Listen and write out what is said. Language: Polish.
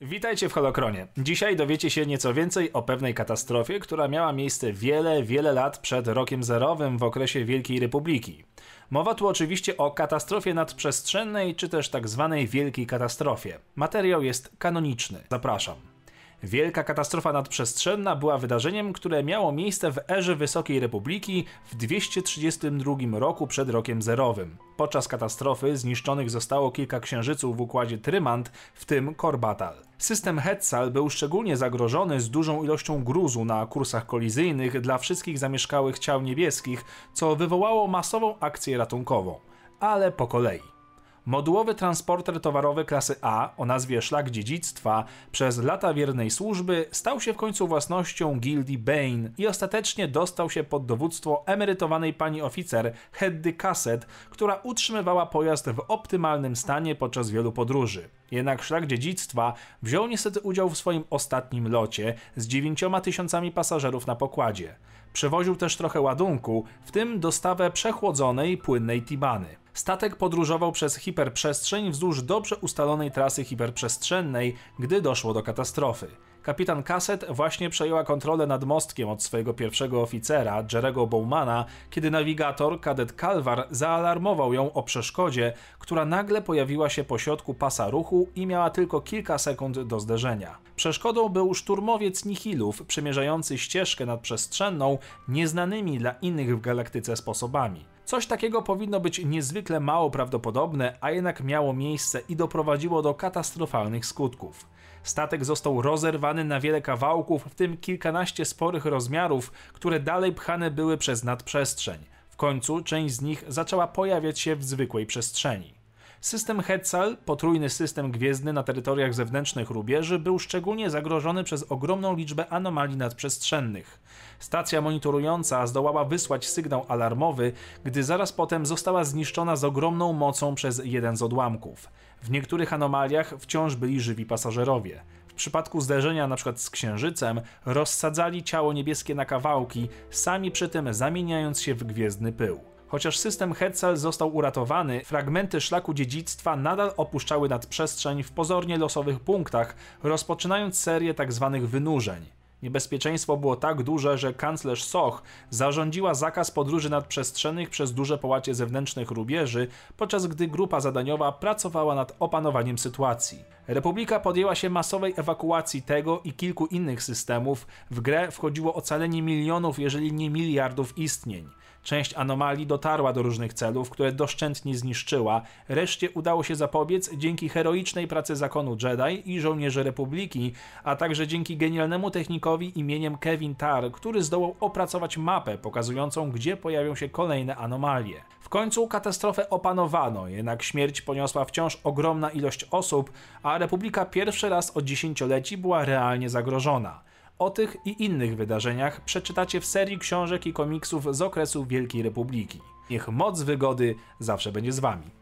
Witajcie w Holokronie. Dzisiaj dowiecie się nieco więcej o pewnej katastrofie, która miała miejsce wiele, wiele lat przed rokiem zerowym w okresie Wielkiej Republiki. Mowa tu oczywiście o katastrofie nadprzestrzennej, czy też tak zwanej Wielkiej Katastrofie. Materiał jest kanoniczny. Zapraszam. Wielka katastrofa nadprzestrzenna była wydarzeniem, które miało miejsce w erze Wysokiej Republiki w 232 roku przed rokiem zerowym. Podczas katastrofy zniszczonych zostało kilka księżyców w układzie Trymant, w tym Korbatal. System Hetzal był szczególnie zagrożony z dużą ilością gruzu na kursach kolizyjnych dla wszystkich zamieszkałych ciał niebieskich, co wywołało masową akcję ratunkową. Ale po kolei. Modułowy transporter towarowy klasy A o nazwie Szlak Dziedzictwa przez lata wiernej służby stał się w końcu własnością gildii Bane i ostatecznie dostał się pod dowództwo emerytowanej pani oficer Heddy Cassett, która utrzymywała pojazd w optymalnym stanie podczas wielu podróży. Jednak Szlak Dziedzictwa wziął niestety udział w swoim ostatnim locie z dziewięcioma tysiącami pasażerów na pokładzie. Przewoził też trochę ładunku, w tym dostawę przechłodzonej, płynnej tibany. Statek podróżował przez hiperprzestrzeń wzdłuż dobrze ustalonej trasy hiperprzestrzennej, gdy doszło do katastrofy. Kapitan Cassett właśnie przejęła kontrolę nad mostkiem od swojego pierwszego oficera, Jerego Bowmana, kiedy nawigator, kadet Kalwar, zaalarmował ją o przeszkodzie, która nagle pojawiła się po środku pasa ruchu i miała tylko kilka sekund do zderzenia. Przeszkodą był szturmowiec Nihilów, przemierzający ścieżkę nadprzestrzenną nieznanymi dla innych w galaktyce sposobami. Coś takiego powinno być niezwykle mało prawdopodobne, a jednak miało miejsce i doprowadziło do katastrofalnych skutków. Statek został rozerwany na wiele kawałków, w tym kilkanaście sporych rozmiarów, które dalej pchane były przez nadprzestrzeń. W końcu część z nich zaczęła pojawiać się w zwykłej przestrzeni. System Hetzal, potrójny system gwiezdny na terytoriach zewnętrznych rubieży, był szczególnie zagrożony przez ogromną liczbę anomalii nadprzestrzennych. Stacja monitorująca zdołała wysłać sygnał alarmowy, gdy zaraz potem została zniszczona z ogromną mocą przez jeden z odłamków. W niektórych anomaliach wciąż byli żywi pasażerowie. W przypadku zderzenia np. z księżycem rozsadzali ciało niebieskie na kawałki, sami przy tym zamieniając się w gwiezdny pył. Chociaż system Hetzel został uratowany, fragmenty szlaku dziedzictwa nadal opuszczały nadprzestrzeń w pozornie losowych punktach, rozpoczynając serię tzw. Tak wynurzeń. Niebezpieczeństwo było tak duże, że kanclerz Soch zarządziła zakaz podróży nadprzestrzennych przez duże połacie zewnętrznych rubieży, podczas gdy grupa zadaniowa pracowała nad opanowaniem sytuacji. Republika podjęła się masowej ewakuacji tego i kilku innych systemów. W grę wchodziło ocalenie milionów, jeżeli nie miliardów istnień. Część anomalii dotarła do różnych celów, które doszczętnie zniszczyła. Reszcie udało się zapobiec dzięki heroicznej pracy zakonu Jedi i żołnierzy Republiki, a także dzięki genialnemu technikowi imieniem Kevin Tar, który zdołał opracować mapę pokazującą, gdzie pojawią się kolejne anomalie. W końcu katastrofę opanowano, jednak śmierć poniosła wciąż ogromna ilość osób, Republika pierwszy raz od dziesięcioleci była realnie zagrożona. O tych i innych wydarzeniach przeczytacie w serii książek i komiksów z okresu Wielkiej Republiki. Niech moc wygody zawsze będzie z wami.